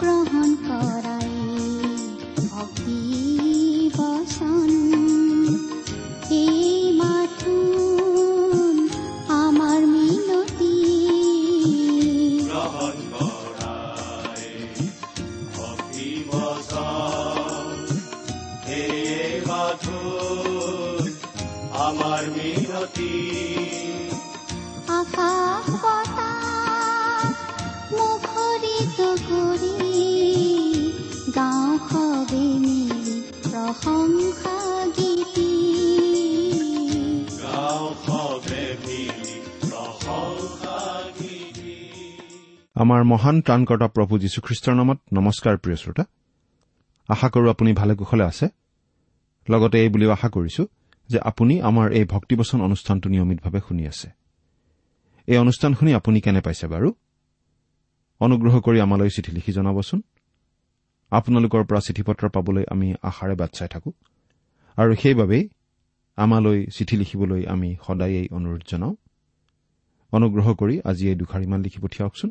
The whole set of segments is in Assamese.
গ্ৰহণ কৰাই ভক্তি বচন আমাৰ মহান ত্ৰাণকৰ্তা প্ৰভু যীশুখ্ৰীষ্টৰ নামত নমস্কাৰ প্ৰিয় শ্ৰোতা। আশা কৰো আপুনি ভালে কুশলে আছে। লগতে এই বুলিও আশা কৰিছো যে আপুনি আমাৰ এই ভক্তিবচন অনুষ্ঠানটো নিয়মিতভাৱে শুনি আছে। এই অনুষ্ঠান শুনি আপুনি কেনে পাইছে বাৰু? অনুগ্ৰহ কৰি আমালৈ চিঠি লিখি জনাবচোন। আপোনালোকৰ পৰা চিঠি পত্ৰ পাবলৈ আমি আশাৰে বাট চাই থাকো। আৰু সেইবাবেই আমালৈ চিঠি লিখিবলৈ আমি সদায়েই অনুৰোধ জনাওঁ। অনুগ্ৰহ কৰি আজি এই দুখাৰিমান লিখি পঠিয়াওকচোন।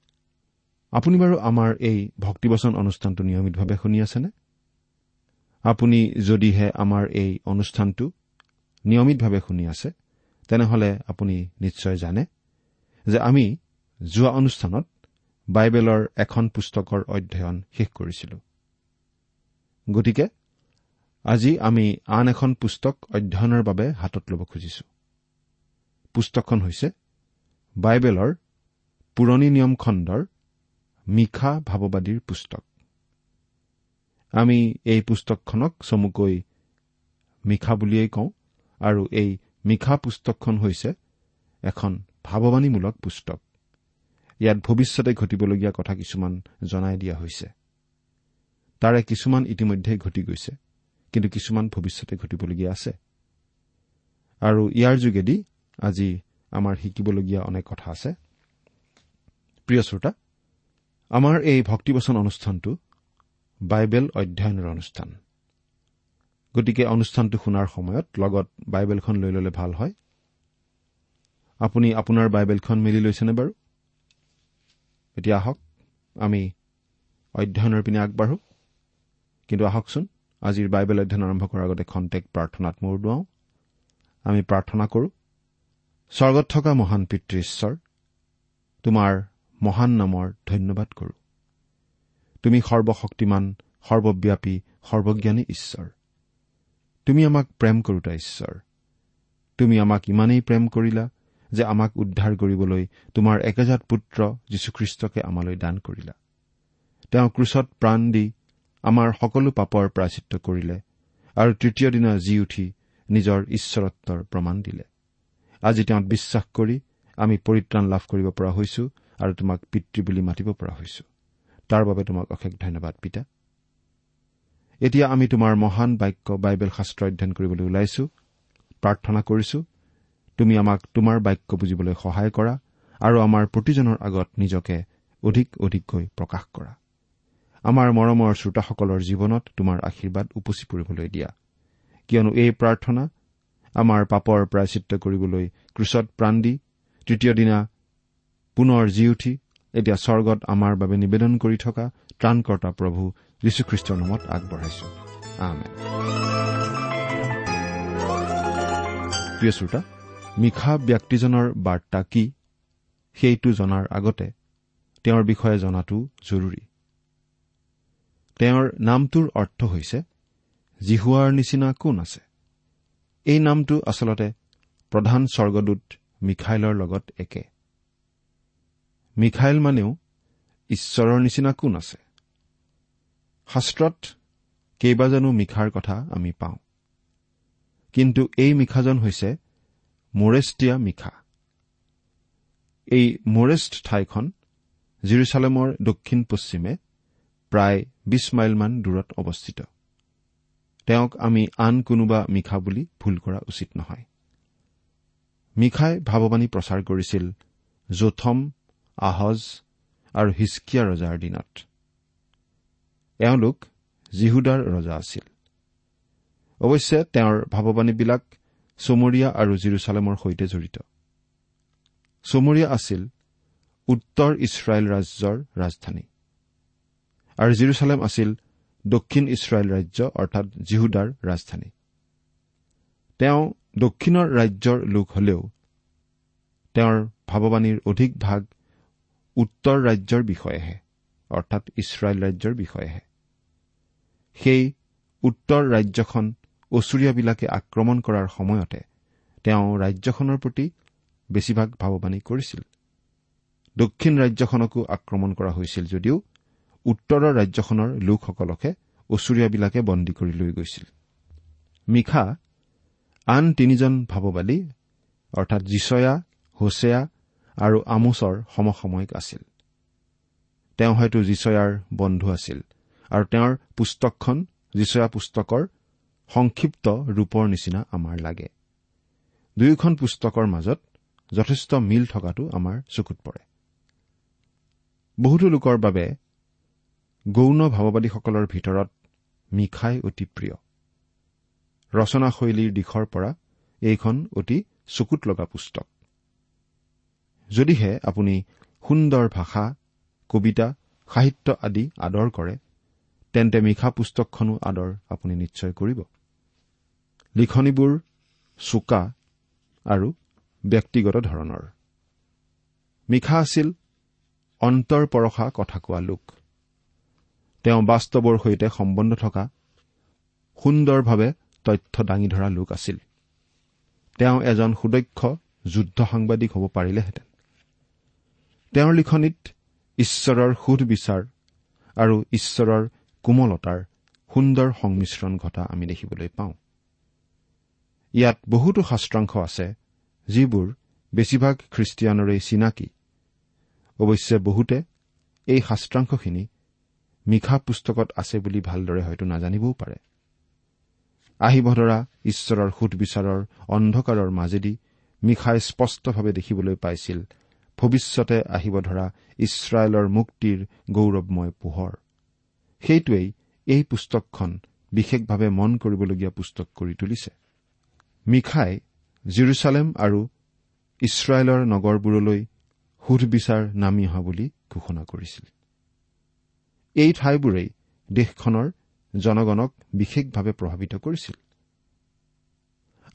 আপুনি বাৰু আমাৰ এই ভক্তিবচন অনুষ্ঠানটো নিয়মিতভাৱে শুনি আছেনে? আপুনি যদিহে আমাৰ এই অনুষ্ঠানটো নিয়মিতভাৱে শুনি আছে তেনেহলে আপুনি নিশ্চয় জানে যে আমি যোৱা অনুষ্ঠানত বাইবেলৰ এখন পুস্তকৰ অধ্যয়ন শেষ কৰিছিলো। গতিকে আজি আমি আন এখন পুস্তক অধ্যয়নৰ বাবে হাতত ল'ব খুজিছো। পুস্তকখন হৈছে বাইবেলৰ পুৰণি নিয়ম খণ্ডৰ মিশা ভাৱবাদীৰ পুস্তক। আমি এই পুস্তকখনক চমুকৈ মিশা বুলিয়েই কওঁ আৰু এই মিশা পুস্তকখন হৈছে এখন ভাৱবাণীমূলক পুস্তক। ইয়াত ভৱিষ্যতে ঘটিবলগীয়া কথা কিছুমান জনাই দিয়া হৈছে। তাৰে কিছুমান ইতিমধ্যে ঘটি গৈছে কিন্তু কিছুমান ভৱিষ্যতে ঘটিবলগীয়া আছে। আৰু ইয়াৰ যোগেদি আজি আমাৰ শিকিবলগীয়া অনেক কথা আছে। প্ৰিয় শ্ৰোতা আমাৰ এই ভক্তিবচন অনুষ্ঠানটো বাইবেল অধ্যয়নৰ অনুষ্ঠান। গতিকে অনুষ্ঠানটো শুনাৰ সময়ত লগত বাইবেলখন লৈ ল'লে ভাল হয়। আপুনি আপোনাৰ বাইবেলখন মেলি লৈছেনে বাৰু? এতিয়া আহক আমি অধ্যয়নৰ পিনে আগবাঢ়ো। কিন্তু আহকচোন আজিৰ বাইবেল অধ্যয়ন আৰম্ভ কৰাৰ আগতে খন্তেক প্ৰাৰ্থনাত মূৰ দুৱাওঁ। আমি প্ৰাৰ্থনা কৰো স্বৰ্গত থকা মহান পিতৃ ঈশ্বৰ তোমাৰ মহান নামৰ ধন্যবাদ কৰো। তুমি সৰ্বশক্তিমান সৰ্বব্যাপী সৰ্বজ্ঞানী ঈশ্বৰ। তুমি আমাক প্ৰেম কৰোতা ঈশ্বৰ। তুমি আমাক ইমানেই প্ৰেম কৰিলা যে আমাক উদ্ধাৰ কৰিবলৈ তোমাৰ একেজাত পুত্ৰ যীশুখ্ৰীষ্টকে আমালৈ দান কৰিলা। তেওঁ ক্ৰুচত প্ৰাণ দি আমাৰ সকলো পাপৰ প্ৰাচিত্য কৰিলে আৰু তৃতীয় দিনা জি উঠি নিজৰ ঈশ্বৰত্বৰ প্ৰমাণ দিলে। আজি তেওঁত বিশ্বাস কৰি আমি পৰিত্ৰাণ লাভ কৰিব পৰা হৈছো আৰু তোমাক পিতৃ বুলি মাতিব পৰা হৈছো। তাৰ বাবে তোমাক অশেষ ধন্যবাদ পিতা। এতিয়া আমি তোমাৰ মহান বাক্য বাইবেল শাস্ত্ৰ অধ্যয়ন কৰিবলৈ ওলাইছো প্ৰাৰ্থনা কৰিছো। তুমি আমাক তোমাৰ বাক্য বুজিবলৈ সহায় কৰা আৰু আমাৰ প্ৰতিজনৰ আগত নিজকে অধিক অধিককৈ প্ৰকাশ কৰা। আমাৰ মৰমৰ শ্ৰোতাসকলৰ জীৱনত তোমাৰ আশীৰ্বাদ উপচি পৰিবলৈ দিয়া। কিয়নো এই প্ৰাৰ্থনা আমাৰ পাপৰ প্ৰায়চিত্ৰ কৰিবলৈ ক্ৰুচত প্ৰাণ দি তৃতীয় দিনা পুনৰ জি উঠি এতিয়া স্বৰ্গত আমাৰ বাবে নিবেদন কৰি থকা ত্ৰাণকৰ্তা প্ৰভু যীশুখ্ৰীষ্টৰ নামত আগবঢ়াইছো। প্ৰিয় শ্ৰোতা মিশা ব্যক্তিজনৰ বাৰ্তা কি? সেইটো জনাৰ আগতে তেওঁৰ বিষয়ে জনাটো জৰুৰী। তেওঁৰ নামটোৰ অৰ্থ হৈছে জিহুৱাৰ নিচিনা কোন আছে? এই নামটো আচলতে প্ৰধান স্বৰ্গদূত মিখাইলৰ লগত একে। মিখাইল মানেও ঈশ্বৰৰ নিচিনা কোন আছে? শাস্ত্ৰত কেইবাজনো মিখাৰ কথা আমি পাওঁ। কিন্তু এই মিখাজন হৈছে মোৰেষ্টিয়া মিখা। এই মোৰেষ্ট ঠাইখন জিৰচালেমৰ দক্ষিণ পশ্চিমে প্ৰায় বিছ মাইলমান দূৰত অৱস্থিত। তেওঁক আমি আন কোনোবা মিখা বুলি ভুল কৰা উচিত নহয়। মিখাই ভাৱবাণী প্ৰচাৰ কৰিছিল যোথম আহজ আৰু হিচকিয়া ৰজাৰ দিনত। এওঁলোক জিহুদাৰ ৰজা আছিল। অৱশ্যে তেওঁৰ ভাৱবাণীবিলাক চমৰীয়া আৰু জিৰচালেমৰ সৈতে জড়িত। চমৰীয়া আছিল উত্তৰ ইছৰাইল ৰাজ্যৰ ৰাজধানী। আৰু জিৰচালেম আছিল দক্ষিণ ইছৰাইল ৰাজ্য অৰ্থাৎ জিহুদাৰ ৰাজধানী। তেওঁ দক্ষিণৰ ৰাজ্যৰ লোক হলেও তেওঁৰ ভাৱবাণীৰ অধিক ভাগ উত্তৰ ৰাজ্যৰ বিষয়েহে অৰ্থাৎ ইছৰাইল ৰাজ্যৰ বিষয়েহে। সেই উত্তৰ ৰাজ্যখন অচুৰীয়াবিলাকে আক্ৰমণ কৰাৰ সময়তে তেওঁ ৰাজ্যখনৰ প্ৰতি বেছিভাগ ভাৱবাণী কৰিছিল। দক্ষিণ ৰাজ্যখনকো আক্ৰমণ কৰা হৈছিল যদিও উত্তৰৰ ৰাজ্যখনৰ লোকসকলকহে অচুৰীয়াবিলাকে বন্দী কৰি লৈ গৈছিল। মিখা আন তিনিজন ভাৱবাদী অৰ্থাৎ জিচয়া হোছেয়া আৰু আমোচৰ সমসাময়িক আছিল। তেওঁ হয়তো জিচয়াৰ বন্ধু আছিল আৰু তেওঁৰ পুস্তকখন জিচয়া পুস্তকৰ সংক্ষিপ্ত ৰূপৰ নিচিনা আমাৰ লাগে। দুয়োখন পুস্তকৰ মাজত যথেষ্ট মিল থকাটো আমাৰ চকুত পৰে। বহুতো লোকৰ বাবে গৌণ ভাৱবাদীসকলৰ ভিতৰত মিখাই অতি প্ৰিয়। ৰচনাশৈলীৰ দিশৰ পৰা এইখন অতি চকুত লগা পুস্তক। যদিহে আপুনি সুন্দৰ ভাষা কবিতা সাহিত্য আদি আদৰ কৰে তেন্তে মিশা পুস্তকখনো আদৰ আপুনি নিশ্চয় কৰিব। লিখনিবোৰ চোকা আৰু ব্যক্তিগত ধৰণৰ। মিশা আছিল অন্তৰ পৰশা কথা কোৱা লোক। তেওঁ বাস্তৱৰ সৈতে সম্বন্ধ থকা সুন্দৰভাৱে তথ্য দাঙি ধৰা লোক আছিল। তেওঁ এজন সুদক্ষ যুদ্ধ সাংবাদিক হ'ব পাৰিলেহেঁতেন। তেওঁৰ লিখনিত ঈশ্বৰৰ সুধবিচাৰ আৰু ঈশ্বৰৰ কোমলতাৰ সুন্দৰ সংমিশ্ৰণ ঘটা আমি দেখিবলৈ পাওঁ। ইয়াত বহুতো শাস্ত্ৰাংশ আছে যিবোৰ বেছিভাগ খ্ৰীষ্টিয়ানৰে চিনাকি। অৱশ্যে বহুতে এই শাস্ত্ৰাংশখিনি মিশা পুস্তকত আছে বুলি ভালদৰে হয়তো নাজানিবও পাৰে। আহিব ধৰা ঈশ্বৰৰ সুধবিচাৰৰ অন্ধকাৰৰ মাজেদি মিশাই স্পষ্টভাৱে দেখিবলৈ পাইছিল ভৱিষ্যতে আহিব ধৰা ইছৰাইলৰ মুক্তিৰ গৌৰৱময় পোহৰ। সেইটোৱেই এই পুস্তকখন বিশেষভাৱে মন কৰিবলগীয়া পুস্তক কৰি তুলিছে। মিখাই জিৰচালেম আৰু ইছৰাইলৰ নগৰবোৰলৈ সুধবিচাৰ নামি অহা বুলি ঘোষণা কৰিছিল। এই ঠাইবোৰেই দেশখনৰ জনগণক বিশেষভাৱে প্ৰভাৱিত কৰিছিল।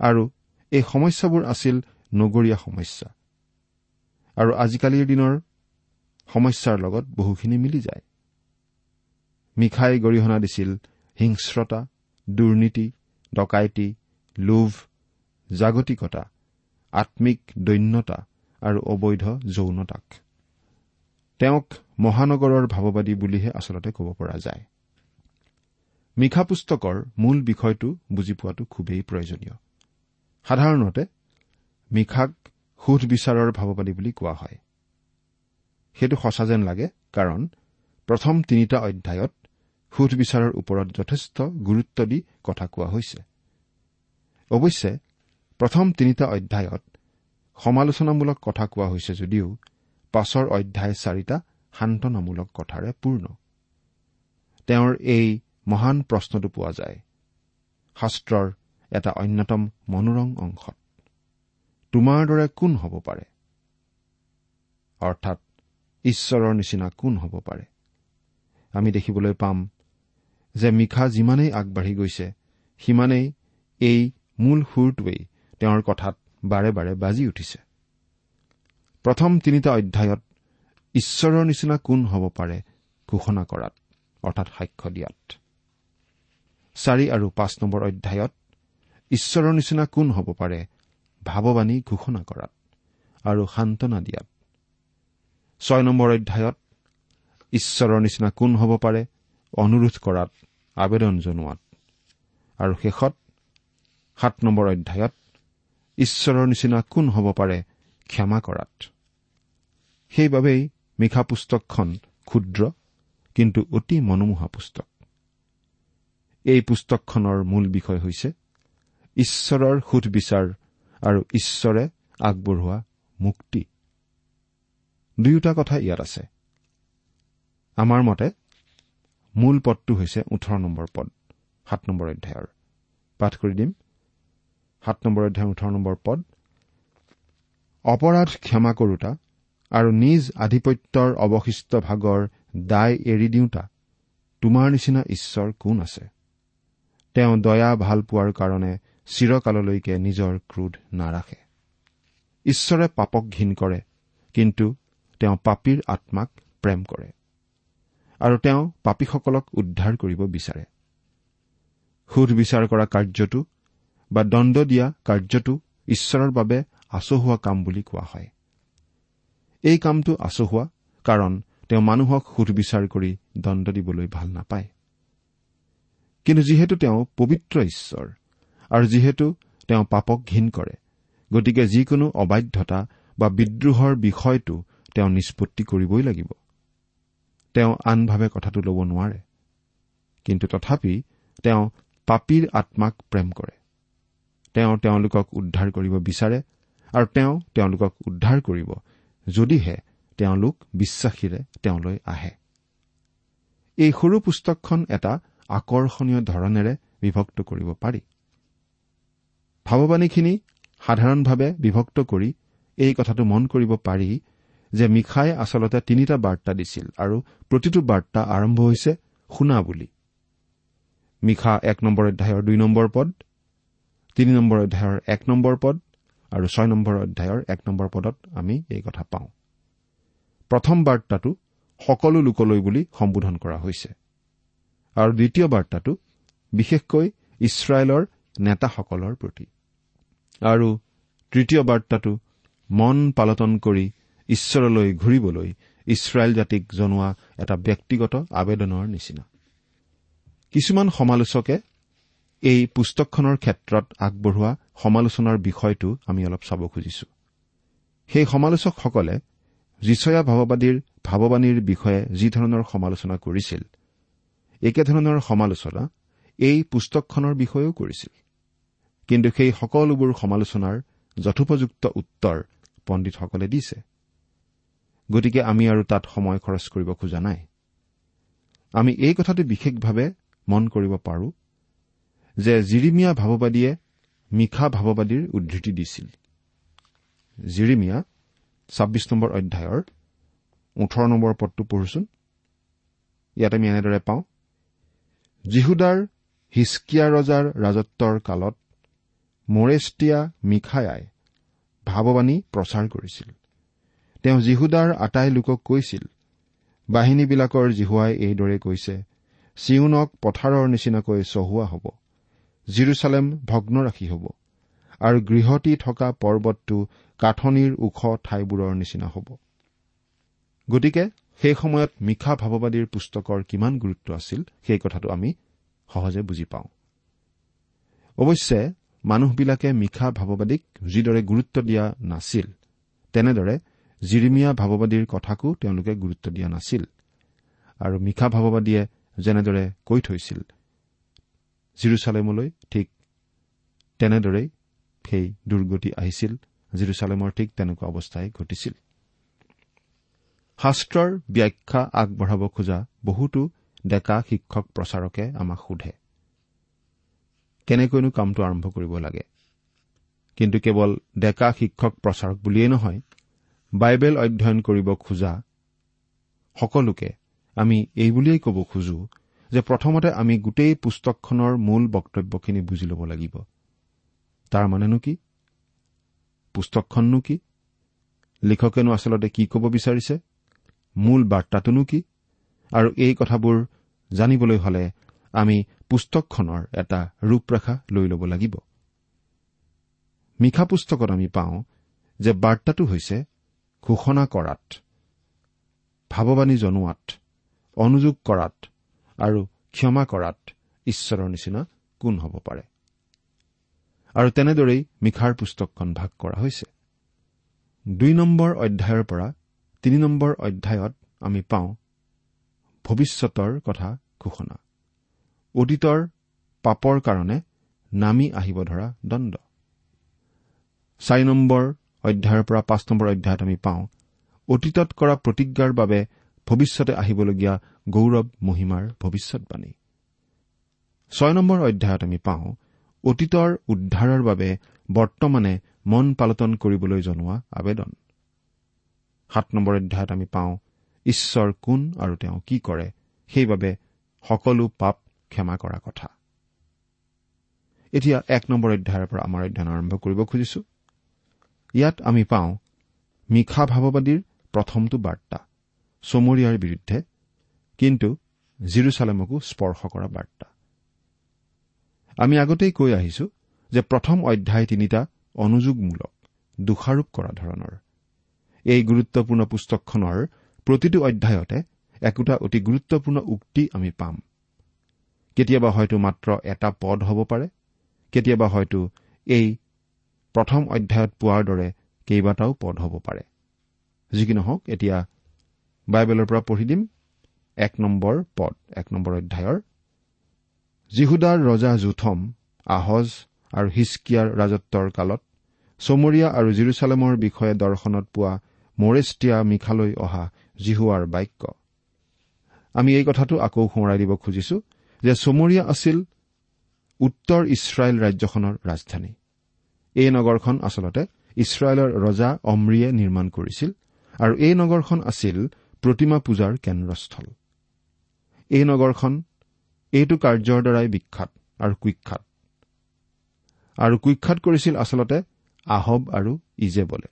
আৰু এই সমস্যাবোৰ আছিল নগৰীয়া সমস্যা। আৰু আজিকালিৰ দিনৰ সমস্যাৰ লগত বহুখিনি মিলি যায়। মিখাই গৰিহণা দিছিল হিংস্ৰতা দুৰ্নীতি ডকাইতি লোভ জাগতিকতা আম্মিক দৈন্যতা আৰু অবৈধ যৌনতাক। তেওঁক মহানগৰৰ ভাৱবাদী বুলিহে আচলতে ক'ব পৰা যায়। মিশা পুস্তকৰ মূল বিষয়টো বুজি পোৱাটো খুবেই প্ৰয়োজনীয়। সাধাৰণতে মিশাক সুধবিচাৰৰ ভাৱবাদী বুলি কোৱা হয়। সেইটো সঁচা যেন লাগে কাৰণ প্ৰথম তিনিটা অধ্যায়ত সুধবিচাৰৰ ওপৰত যথেষ্ট গুৰুত্ব দি কথা কোৱা হৈছে। অৱশ্যে প্ৰথম তিনিটা অধ্যায়ত সমালোচনামূলক কথা কোৱা হৈছে যদিও পাছৰ অধ্যায় চাৰিটা সান্তনামূলক কথাৰে পূৰ্ণ। তেওঁৰ এই মহান প্ৰশ্নটো পোৱা যায়। শাস্ত্ৰৰ এটা অন্যতম মনোৰম অংশত। তোমাৰ দৰে কোন হ'ব পাৰে? অৰ্থাৎ ঈশ্বৰৰ নিচিনা কোন হ'ব পাৰে? আমি দেখিবলৈ পাম যে মিখা যিমানেই আগবাঢ়ি গৈছে সিমানেই এই মূল সুৰটোৱেই তেওঁৰ কথাত বাৰে বাৰে বাজি উঠিছে। প্ৰথম তিনিটা অধ্যায়ত ঈশ্বৰৰ নিচিনা কোন হ'ব পাৰে ঘোষণা কৰাত অৰ্থাৎ সাক্ষ্য দিয়াত। চাৰি আৰু পাঁচ নম্বৰ অধ্যায়ত ঈশ্বৰৰ নিচিনা কোন হ'ব পাৰে ভাৱবাণী ঘোষণা কৰাত আৰু সান্তনা দিয়াত ছয় নম্বৰ অধ্যায়ত ঈশ্বৰৰ নিচিনা কোন হ'ব পাৰে? অনুৰোধ কৰাত আবেদন জনোৱাত। আৰু শেষত সাত নম্বৰ অধ্যায়ত ঈশ্বৰৰ নিচিনা কোন হ'ব পাৰে? ক্ষমা কৰাত। সেইবাবেই মিশা পুস্তকখন ক্ষুদ্ৰ কিন্তু অতি মনোমোহা পুস্তক। এই পুস্তকখনৰ মূল বিষয় হৈছে ঈশ্বৰৰ সুধবিচাৰ আৰু ঈশ্বৰে আগবঢ়োৱা মুক্তি। দুয়োটা কথা ইয়াত আছে। আমাৰ মতে মূল পদটো হৈছে ওঠৰ নম্বৰ পদ সাত নম্বৰ অধ্যায়ৰ পাঠ কৰি দিম। সাত নম্বৰ অধ্যায়ৰ ওঠৰ নম্বৰ পদ অপৰাধ ক্ষমা কৰোতা আৰু নিজ আধিপত্যৰ অৱশিষ্ট ভাগৰ দায় এৰি দিওঁতা তোমাৰ নিচিনা ঈশ্বৰ কোন আছে? তেওঁ দয়া ভাল পোৱাৰ কাৰণে চিৰকাললৈকে নিজৰ ক্ৰোধ নাৰাখে। ঈশ্বৰে পাপক ঘীন কৰে কিন্তু তেওঁ পাপীৰ আত্মাক প্ৰেম কৰে আৰু তেওঁ পাপীসকলক উদ্ধাৰ কৰিব বিচাৰে। সুধ বিচাৰ কৰা কাৰ্যটো বা দণ্ড দিয়া কাৰ্যটো ঈশ্বৰৰ বাবে আচহুৱা কাম বুলি কোৱা হয়। এই কামটো আচহুৱা কাৰণ তেওঁ মানুহক সুধবিচাৰ কৰি দণ্ড দিবলৈ ভাল নাপায়। কিন্তু যিহেতু তেওঁ পবিত্ৰ ঈশ্বৰ আৰু যিহেতু তেওঁ পাপক ঘীন কৰে গতিকে যিকোনো অবাধ্যতা বা বিদ্ৰোহৰ বিষয়টো তেওঁ নিষ্পত্তি কৰিবই লাগিব। তেওঁ আনভাৱে কথাটো ল'ব নোৱাৰে কিন্তু তথাপি তেওঁ পাপীৰ আত্মাক প্ৰেম কৰে। তেওঁ তেওঁলোকক উদ্ধাৰ কৰিব বিচাৰে আৰু তেওঁ তেওঁলোকক উদ্ধাৰ কৰিব যদিহে তেওঁলোক বিশ্বাসীৰে তেওঁলৈ আহে। এই সৰু পুস্তকখন এটা আকৰ্ষণীয় ধৰণেৰে বিভক্ত কৰিব পাৰি। ভাৱবাণীখিনি সাধাৰণভাৱে বিভক্ত কৰি এই কথাটো মন কৰিব পাৰি যে মিখাই আচলতে তিনিটা বাৰ্তা দিছিল আৰু প্ৰতিটো বাৰ্তা আৰম্ভ হৈছে শুনা বুলি। মিখা এক নম্বৰ অধ্যায়ৰ দুই নম্বৰ পদ তিনি নম্বৰ অধ্যায়ৰ এক নম্বৰ পদ আৰু ছয় নম্বৰ অধ্যায়ৰ এক নম্বৰ পদত আমি এই কথা পাওঁ। প্ৰথম বাৰ্তাটো সকলো লোকলৈ বুলি সম্বোধন কৰা হৈছে আৰু দ্বিতীয় বাৰ্তাটো বিশেষকৈ ইছৰাইলৰ নেতাসকলৰ প্ৰতি। আৰু তৃতীয় বাৰ্তাটো মন পালটন কৰি ঈশ্বৰলৈ ঘূৰিবলৈ ইছৰাইল জাতিক জনোৱা এটা ব্যক্তিগত আবেদনৰ নিচিনা। কিছুমান সমালোচকে এই পুস্তকখনৰ ক্ষেত্ৰত আগবঢ়োৱা সমালোচনাৰ বিষয়টো আমি অলপ চাব খুজিছো। সেই সমালোচকসকলে যিচয়া ভাৱবাদীৰ ভাৱবাণীৰ বিষয়ে যিধৰণৰ সমালোচনা কৰিছিল একেধৰণৰ সমালোচনা এই পুস্তকখনৰ বিষয়েও কৰিছিল। কিন্তু সেই সকলোবোৰ সমালোচনাৰ যথোপযুক্ত উত্তৰ পণ্ডিতসকলে দিছে। গতিকে আমি আৰু তাত সময় খৰচ কৰিব খোজা নাই। আমি এই কথাটো বিশেষভাৱে মন কৰিব পাৰো যে জিৰিমিয়া ভাৱবাদীয়ে মিশা ভাৱবাদীৰ উদ্ধৃতি দিছিল। জিৰিমিয়া ছাব্বিছ নম্বৰ অধ্যায়ৰ ওঠৰ নম্বৰ পদটো পঢ়োচোন। ইয়াত আমি এনেদৰে পাওঁ জিহুদাৰ হিচকিয়া ৰজাৰ ৰাজত্বৰ কালত মৰেষ্টিয়া মিখায়াই ভাৱবাণী প্ৰচাৰ কৰিছিল। তেওঁ জিহুদাৰ আটাই লোকক কৈছিল বাহিনীবিলাকৰ জিহুৱাই এইদৰে কৈছে চিউনক পথাৰৰ নিচিনাকৈ চহোৱা হ'ব জিৰচালেম ভগ্নৰাশী হ'ব আৰু গৃহতী থকা পৰ্বতটো কাঠনিৰ ওখ ঠাইবোৰৰ নিচিনা হ'ব। গতিকে সেই সময়ত মিশা ভাৱবাদীৰ পুস্তকৰ কিমান গুৰুত্ব আছিল সেই কথাটো আমি সহজে বুজি পাওঁ। অৱশ্যে মানুহবিলাকে মিশা ভাৱবাদীক যিদৰে গুৰুত্ব দিয়া নাছিল তেনেদৰে জিৰিমিয়া ভাৱবাদীৰ কথাকো তেওঁলোকে গুৰুত্ব দিয়া নাছিল আৰু মিশা ভাৱবাদীয়ে যেনেদৰে কৈ থৈছিল জিৰচালেমলৈ ঠিক তেনেদৰেই সেই দুৰ্গতি আহিছিল জিৰচালেমৰ ঠিক তেনেকুৱা অৱস্থাই ঘটিছিল। শাস্ত্ৰৰ ব্যাখ্যা আগবঢ়াব খোজা বহুতো ডেকা শিক্ষক প্ৰচাৰকে আমাক সোধে। কেনেকৈনো কামটো আৰম্ভ কৰিব লাগে? কিন্তু কেৱল ডেকা শিক্ষক প্ৰচাৰক বুলিয়েই নহয় বাইবেল অধ্যয়ন কৰিব খোজা সকলোকে আমি এই বুলিয়েই ক'ব খোজো যে প্ৰথমতে আমি গোটেই পুস্তকখনৰ মূল বক্তব্যখিনি বুজি ল'ব লাগিব। তাৰ মানেনো কি? পুস্তকখননো কি? লিখকেনো আচলতে কি ক'ব বিচাৰিছে? মূল বাৰ্তাটোনো কি? আৰু এই কথাবোৰ জানিবলৈ হলে আমি পুস্তকখনৰ এটা ৰূপৰেখা লৈ ল'ব লাগিব। মিশা পুস্তকত আমি পাওঁ যে বাৰ্তাটো হৈছে ঘোষণা কৰাত ভাৱবাণী জনোৱাত অনুযোগ কৰাত আৰু ক্ষমা কৰাত ঈশ্বৰৰ নিচিনা কোন হ'ব পাৰে। আৰু তেনেদৰেই মিখাৰ পুস্তকখন ভাগ কৰা হৈছে। দুই নম্বৰ অধ্যায়ৰ পৰা তিনি নম্বৰ অধ্যায়ত আমি পাওঁ ভৱিষ্যতৰ কথা ঘোষণা। অতীতৰ পাপৰ কাৰণে নামি আহিব ধৰা দণ্ড চাৰি নম্বৰ অধ্যায়ৰ পৰা পাঁচ নম্বৰ অধ্যায়ত আমি পাওঁ অতীতত কৰা প্ৰতিজ্ঞাৰ বাবে ভৱিষ্যতে আহিবলগীয়া গৌৰৱ মহিমাৰ ভৱিষ্যৎবাণী ছয় নম্বৰ অধ্যায়ত আমি পাওঁ অতীতৰ উদ্ধাৰৰ বাবে বৰ্তমানে মন পালটন কৰিবলৈ জনোৱা আবেদন। সাত নম্বৰ অধ্যায়ত আমি পাওঁ ঈশ্বৰ কোন আৰু তেওঁ কি কৰে সেইবাবে সকলো পাপ ক্ষমা কৰা কথা। এতিয়া এক নম্বৰ অধ্যায়ৰ পৰা আমাৰ অধ্যয়ন আৰম্ভ কৰিব খুজিছো। ইয়াত আমি পাওঁ মিশা ভাৱবাদীৰ প্ৰথমটো বাৰ্তা চমৰীয়াৰ বিৰুদ্ধে কিন্তু জিৰচালেমকো স্পৰ্শ কৰা বাৰ্তা। আমি আগতেই কৈ আহিছো যে প্ৰথম অধ্যায় তিনিটা অনুযোগমূলক দোষাৰোপ কৰা ধৰণৰ। এই গুৰুত্বপূৰ্ণ পুস্তকখনৰ প্ৰতিটো অধ্যায়তে একোটা অতি গুৰুত্বপূৰ্ণ উক্তি আমি পাম। কেতিয়াবা হয়তো মাত্ৰ এটা পদ হ'ব পাৰে কেতিয়াবা হয়তো এই প্ৰথম অধ্যায়ত পোৱাৰ দৰে কেইবাটাও পদ হ'ব পাৰে। যি কি নহওক এতিয়া বাইবেলৰ পৰা পঢ়ি দিম এক নম্বৰ পদ এক নম্বৰ অধ্যায়ৰ। জিহুদাৰ ৰজা জুথম আহজ আৰু হিচকিয়াৰ ৰাজত্বৰ কালত চমৰীয়া আৰু জিৰচালেমৰ বিষয়ে দৰ্শনত পোৱা মৰেষ্টিয়া মিখালৈ অহা জিহুৱাৰ বাক্য। আমি এই কথাটো আকৌ সোঁৱৰাই দিব খুজিছো। যে চমৰীয়া আছিল উত্তৰ ইছৰাইল ৰাজ্যখনৰ ৰাজধানী। এই নগৰখন আচলতে ইছৰাইলৰ ৰজা অমৰিয়ে নিৰ্মাণ কৰিছিল আৰু এই নগৰখন আছিল প্ৰতিমা পূজাৰ কেন্দ্ৰস্থল। এই নগৰখন এইটো কাৰ্যৰ দ্বাৰাই বিখ্যাত আৰু কুখ্যাত। আৰু কুখ্যাত কৰিছিল আচলতে আহব আৰু ইজেবলে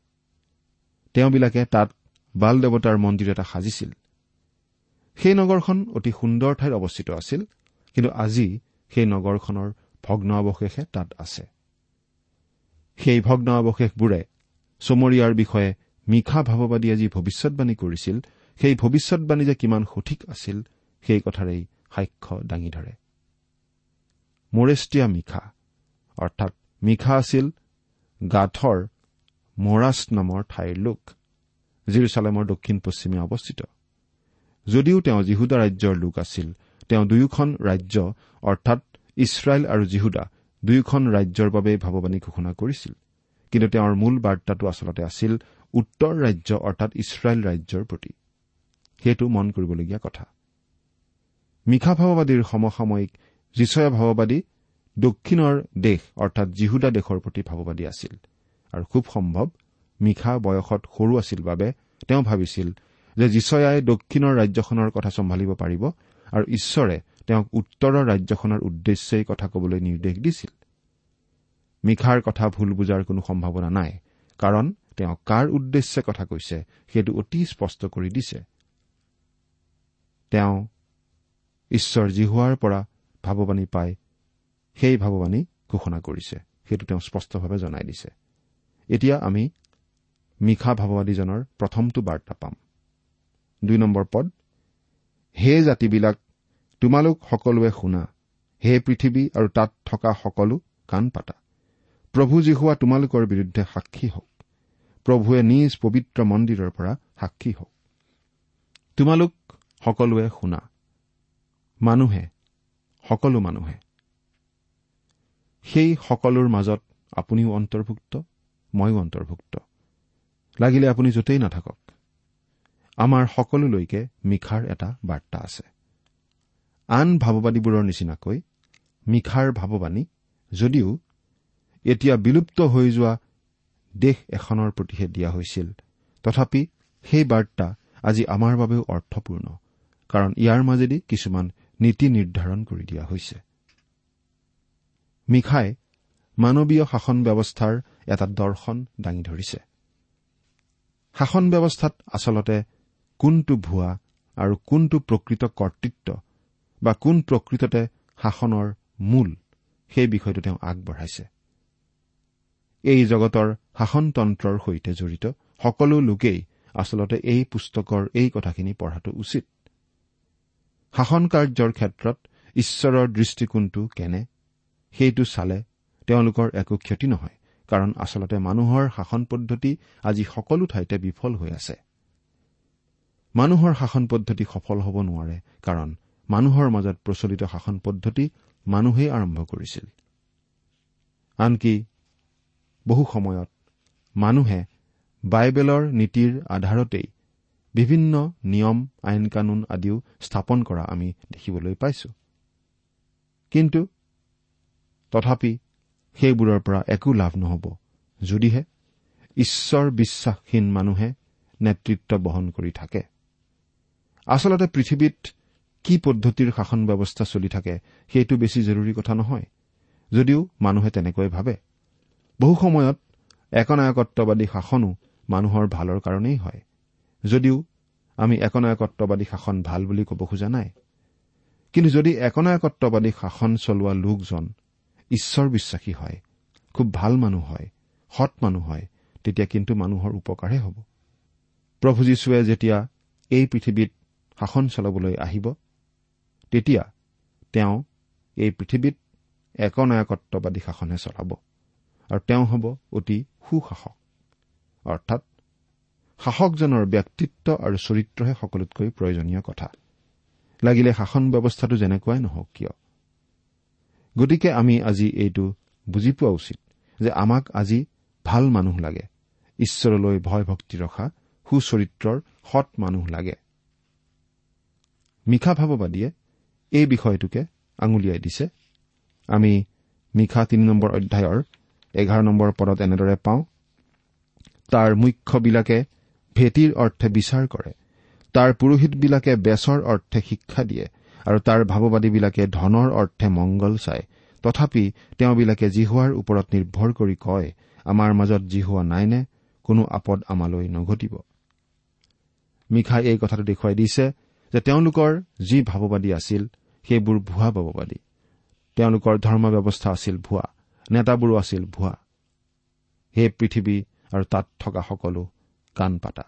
তেওঁবিলাকে তাত বাল দেৱতাৰ মন্দিৰ এটা সাজিছিল। সেই নগৰখন অতি সুন্দৰ ঠাইত অৱস্থিত আছিল কিন্তু আজি সেই নগৰখনৰ ভগ্ন অৱশেষে তাত আছে। সেই ভগ্ন অৱশেষবোৰে চমৰীয়াৰ বিষয়ে মিশা ভাৱবাদীয়ে যি ভৱিষ্যৎবাণী কৰিছিল। সেই ভৱিষ্যৎবাণী যে কিমান সঠিক আছিল সেই কথাৰেই সাক্ষ্য দাঙি ধৰে। মৰেষ্টিয়া মিশা অৰ্থাৎ মিশা আছিল গাথৰ মৰাছ নামৰ ঠাইৰ লোক জিৰচালেমৰ দক্ষিণ পশ্চিমে অৱস্থিত। যদিও তেওঁ জিহুদা ৰাজ্যৰ লোক আছিল তেওঁ দুয়োখন ৰাজ্য অৰ্থাৎ ইছৰাইল আৰু জিহুদা দুয়োখন ৰাজ্যৰ বাবে ভাৱবাণী ঘোষণা কৰিছিল। কিন্তু তেওঁৰ মূল বাৰ্তাটো আচলতে আছিল উত্তৰ ৰাজ্য অৰ্থাৎ ইছৰাইল ৰাজ্যৰ প্ৰতি। সেইটো মন কৰিবলগীয়া কথা। মিশা ভাৱবাদীৰ সমসাময়িক যিচয়া ভাৱবাদী দক্ষিণৰ দেশ অৰ্থাৎ জিহুদা দেশৰ প্ৰতি ভাৱবাদী আছিল। আৰু খুব সম্ভৱ মিশা বয়সত সৰু আছিল বাবে তেওঁ ভাবিছিল যে যিচয়াই দক্ষিণৰ ৰাজ্যখনৰ কথা চম্ভালিব পাৰিব আৰু ঈশ্বৰে তেওঁক উত্তৰৰ ৰাজ্যখনৰ উদ্দেশ্যেই কথা কবলৈ নিৰ্দেশ দিছিল। মিশাৰ কথা ভুল বুজাৰ কোনো সম্ভাৱনা নাই কাৰণ তেওঁ কাৰ উদ্দেশ্যে কথা কৈছে সেইটো অতি স্পষ্ট কৰি দিছে। তেওঁ ঈশ্বৰ জিহুৱাৰ পৰা ভাৱবাণী পাই সেই ভাৱবাণী ঘোষণা কৰিছে সেইটো তেওঁ স্পষ্টভাৱে জনাই দিছে। এতিয়া আমি মিশা ভাৱবাদীজনৰ প্ৰথমটো বাৰ্তা পাম। দুই নম্বৰ পদ হে জাতিবিলাক তোমালোক সকলোৱে শুনা। হে পৃথিৱী আৰু তাত থকা সকলো কাণ পাতা। প্ৰভু জিহুৱা তোমালোকৰ বিৰুদ্ধে সাক্ষী হওক। প্ৰভুৱে নিজ পবিত্ৰ মন্দিৰৰ পৰা সাক্ষী হওক। তোমালোক সকলোৱে শুনা। মানুহে সকলো মানুহে। সেই সকলোৰ মাজত আপুনিও অন্তৰ্ভুক্ত ময়ো অন্তৰ্ভুক্ত। লাগিলে আপুনি য'তেই নাথাকক। আমাৰ সকলোলৈকে মিখাৰ এটা বাৰ্তা আছে। আন ভাৱবাদীবোৰৰ নিচিনাকৈ মিখাৰ ভাৱবাণী যদিও এতিয়া বিলুপ্ত হৈ যোৱা দেশ এখনৰ প্ৰতিহে দিয়া হৈছিল। তথাপি সেই বাৰ্তা আজি আমাৰ বাবেও অৰ্থপূৰ্ণ কাৰণ ইয়াৰ মাজেদি কিছুমান নীতি নিৰ্ধাৰণ কৰি দিয়া হৈছে। মিখাই মানৱীয় শাসন ব্যৱস্থাৰ এটা দৰ্শন দাঙি ধৰিছে। শাসন ব্যৱস্থাত আচলতে কোনটো ভুৱা আৰু কোনটো প্ৰকৃত কৰ্তৃত্ব বা কোন প্ৰকৃততে শাসনৰ মূল সেই বিষয়টো তেওঁ আগবঢ়াইছে। এই জগতৰ শাসনতন্ত্ৰৰ সৈতে জড়িত সকলো লোকেই আচলতে এই পুস্তকৰ এই কথাখিনি পঢ়াটো উচিত। শাসন কাৰ্যৰ ক্ষেত্ৰত ঈশ্বৰৰ দৃষ্টিকোণটো কেনে সেইটো চালে তেওঁলোকৰ একো ক্ষতি নহয় কাৰণ আচলতে মানুহৰ শাসন পদ্ধতি আজি সকলো ঠাইতে বিফল হৈ আছে। মানুহৰ শাসন পদ্ধতি সফল হ'ব নোৱাৰে কাৰণ মানুহৰ মাজত প্ৰচলিত শাসন পদ্ধতি মানুহেই আৰম্ভ কৰিছিল। আনকি বহু সময়ত মানুহে বাইবেলৰ নীতিৰ আধাৰতেই বিভিন্ন নিয়ম আইন কানুন আদিও স্থাপন কৰা আমি দেখিবলৈ পাইছো। কিন্তু তথাপি সেইবোৰৰ পৰা একো লাভ নহ'ব যদিহে ঈশ্বৰ বিশ্বাসহীন মানুহে নেতৃত্ব বহন কৰি থাকে। আচলতে পৃথিৱীত কি পদ্ধতিৰ শাসন ব্যৱস্থা চলি থাকে সেইটো বেছি জৰুৰী কথা নহয়। যদিও মানুহে তেনেকৈ ভাবে। বহু সময়ত একনায়কত্ববাদী শাসনো মানুহৰ ভালৰ কাৰণেই হয়। যদিও আমি একনায়কত্ববাদী শাসন ভাল বুলি ক'ব খোজা নাই। কিন্তু যদি একনায়কত্ববাদী শাসন চলোৱা লোকজন ঈশ্বৰ বিশ্বাসী হয় খুব ভাল মানুহ হয় সৎ মানুহ হয় তেতিয়া কিন্তু মানুহৰ উপকাৰহে হ'ব। প্ৰভু যীশুৱে যেতিয়া এই পৃথিৱীত শাসন চলাবলৈ আহিব তেতিয়া তেওঁ এই পৃথিৱীত একনায়কত্ববাদী শাসনহে চলাব আৰু তেওঁ হ'ব অতি সুশাসক। অৰ্থাৎ শাসকজনৰ ব্যক্তিত্ব আৰু চৰিত্ৰহে সকলোতকৈ প্ৰয়োজনীয় কথা। লাগিলে শাসন ব্যৱস্থাটো যেনেকুৱাই নহওক কিয়? গতিকে আমি আজি এইটো বুজি পোৱা উচিত যে আমাক আজি ভাল মানুহ লাগে। ঈশ্বৰলৈ ভয় ভক্তি ৰখা সুচৰিত্ৰৰ সৎ মানুহ লাগে। মিশা ভাৱবাদীয়ে এই বিষয়টোকে আঙুলিয়াই দিছে। আমি মিশা তিনি নম্বৰ অধ্যায়ৰ এঘাৰ নম্বৰ পদত এনেদৰে পাওঁ তাৰ মুখ্যবিলাকে ভেটিৰ অৰ্থে বিচাৰ কৰে তাৰ পুৰোহিতবিলাকে বেচৰ অৰ্থে শিক্ষা দিয়ে আৰু তাৰ ভাৱবাদীবিলাকে ধনৰ অৰ্থে মংগল চায়। তথাপি তেওঁবিলাকে জিহুৱাৰ ওপৰত নিৰ্ভৰ কৰি কয় আমাৰ মাজত জিহুৱা নাইনে কোনো আপদ আমালৈ নঘটিব। মিখাই এই কথাটো দেখুৱাই দিছে যে তেওঁলোকৰ যি ভাৱবাদী আছিল সেইবোৰ ভুৱা ভাৱবাদী তেওঁলোকৰ ধৰ্ম ব্যৱস্থা আছিল ভুৱা নেতাবোৰো আছিল ভুৱা। হে পৃথিৱী আৰু তাত থকা সকলো কাণ পাতা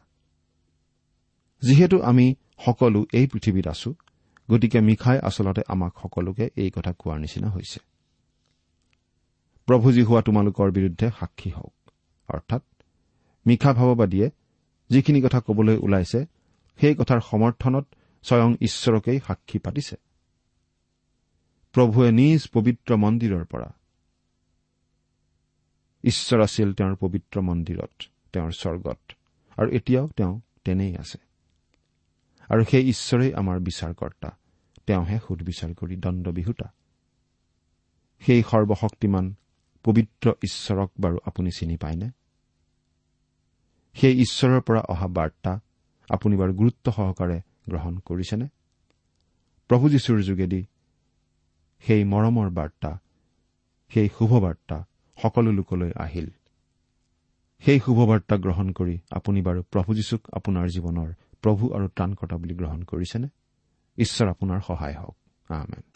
যিহেতু আমি সকলো এই পৃথিৱীত আছো গতিকে মিখাই আচলতে আমাক সকলোকে এই কথা কোৱাৰ নিচিনা হৈছে। প্ৰভু হোৱা তোমালোকৰ বিৰুদ্ধে সাক্ষী হওক। অৰ্থাৎ মিশা ভাৱবাদীয়ে যিখিনি কথা কবলৈ ওলাইছে সেই কথাৰ সমৰ্থনত স্বয়ং ঈশ্বৰকেই সাক্ষী পাতিছে। প্ৰভুৱে নিজ পবিত্ৰ মন্দিৰৰ পৰা। ঈশ্বৰ আছিল তেওঁৰ পবিত্ৰ মন্দিৰত তেওঁৰ স্বৰ্গত আৰু এতিয়াও তেওঁ তেনেই আছে। আৰু সেই ঈশ্বৰেই আমাৰ বিচাৰকৰ্তা তেওঁহে সুদবিচাৰ কৰি দণ্ডবিহুতা। সেই সৰ্বশক্তিমান পবিত্ৰ ঈশ্বৰক বাৰু আপুনি চিনি পায়নে? সেই ঈশ্বৰৰ পৰা অহা বাৰ্তা আপুনি বাৰু গুৰুত্ব সহকাৰে গ্ৰহণ কৰিছেনে? প্ৰভু যীশুৰ যোগেদি সেই মৰমৰ বাৰ্তা সেই শুভবাৰ্তা সকলো লোকলৈ আহিল। সেই শুভবাৰ্তা গ্ৰহণ কৰি আপুনি বাৰু প্ৰভু যীশুক আপোনাৰ জীৱনৰ প্ৰভু আৰু ত্ৰাণকৰ্তা বুলি গ্ৰহণ কৰিছেনে? ঈশ্বৰ আপোনাৰ সহায় হওক। যিছু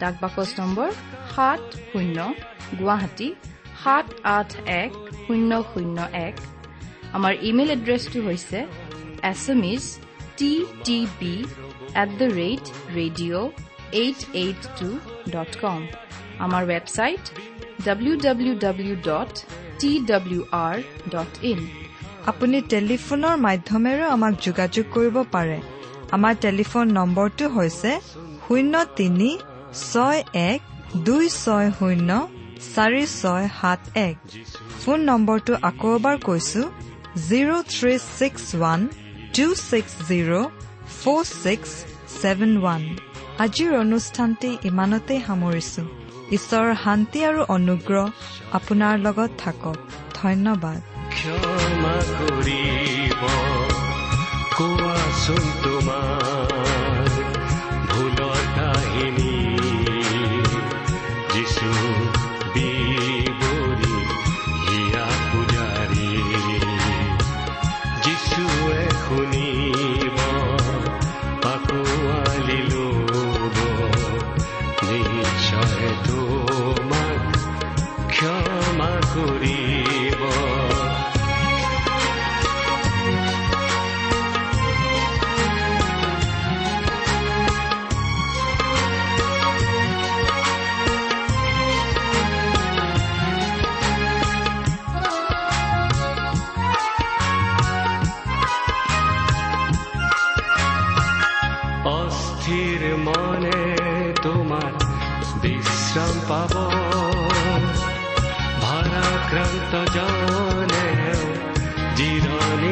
ডাক বাকচ নম্বৰ সাত শূন্য গুৱাহাটী সাত আঠ এক শূন্য শূন্য এক। আমাৰ ইমেইল এড্ৰেছটো হৈছে Assamese T T B at the rate radio' eight eight two dot com. আমাৰ website W W W dot T W R dot in. আপুনি টেলিফোনৰ মাধ্যমেৰেও আমাক যোগাযোগ কৰিব পাৰে। আমাৰ টেলিফোন নম্বৰটো হৈছে শূন্য তিনি ছয় এক দুই ছয় শূন্য চাৰি ছয় সাত এক। ফোন নম্বৰটো আকৌ এবাৰ কৈছো zero' three six one two six zero' four six seven one. আজিৰ অনুষ্ঠানটি ইমানতেই সামৰিছো। ঈশ্বৰৰ শান্তি আৰু অনুগ্ৰহ আপোনাৰ লগত থাকক। ধন্যবাদ। ক্ষমা কৰিব। কোৱাচোন তোমাৰ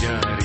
হিয়া